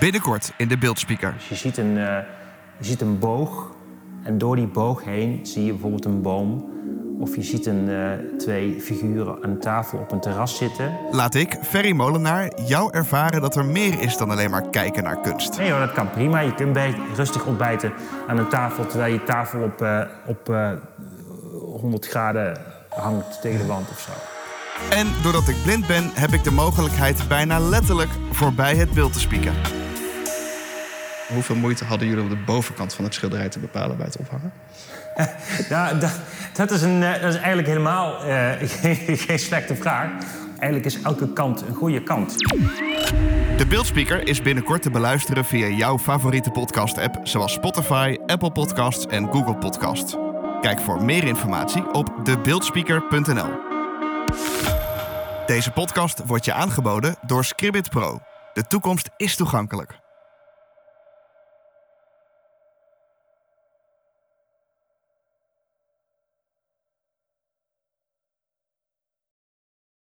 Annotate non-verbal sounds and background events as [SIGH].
Binnenkort in de beeldspeaker. Dus je ziet, een, eh, je ziet een boog en door die boog heen zie je bijvoorbeeld een boom. Of je ziet een, eh, twee figuren aan tafel op een terras zitten. Laat ik, Ferry Molenaar, jou ervaren dat er meer is dan alleen maar kijken naar kunst. Nee hoor, dat kan prima. Je kunt bij, rustig ontbijten aan een tafel... terwijl je tafel op, eh, op eh, 100 graden hangt tegen de wand of zo. En doordat ik blind ben, heb ik de mogelijkheid bijna letterlijk voorbij het beeld te spieken. Hoeveel moeite hadden jullie om de bovenkant van het schilderij te bepalen bij het ophangen? [LAUGHS] Ja, dat, dat, is, een, eh, dat is eigenlijk helemaal eh, [LAUGHS] geen, geen slechte vraag. Eigenlijk is elke kant een goede kant. De beeldspeaker is binnenkort te beluisteren via jouw favoriete podcast-app, zoals Spotify, Apple Podcasts en Google Podcasts. Kijk voor meer informatie op debeeldspeaker.nl. Deze podcast wordt je aangeboden door Scribbit Pro. De toekomst is toegankelijk.